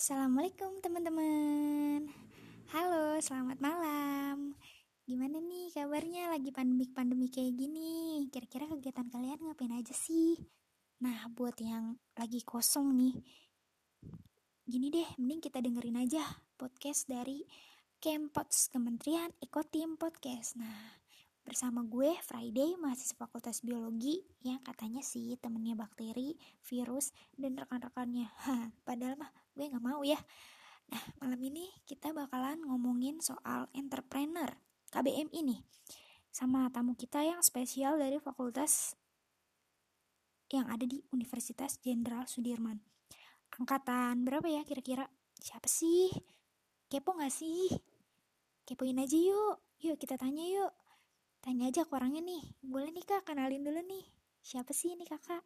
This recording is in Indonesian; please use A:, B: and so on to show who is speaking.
A: Assalamualaikum teman-teman. Halo, selamat malam. Gimana nih kabarnya? Lagi pandemik-pandemi kayak gini. Kira-kira kegiatan kalian ngapain aja sih? Nah, buat yang lagi kosong nih Gini deh, mending kita dengerin aja podcast dari Kempots Kementerian Ekotim Podcast. Nah, bersama gue Friday mahasiswa Fakultas Biologi yang katanya sih temennya bakteri, virus, dan rekan-rekannya. Padahal mah gue nggak mau ya. Nah malam ini kita bakalan ngomongin soal entrepreneur KBM ini sama tamu kita yang spesial dari Fakultas yang ada di Universitas Jenderal Sudirman. Angkatan berapa ya kira-kira? Siapa sih? Kepo gak sih? Kepoin aja yuk. Yuk kita tanya yuk. Tanya aja ke orangnya nih. Boleh nih kak, kenalin dulu nih. Siapa sih ini kakak?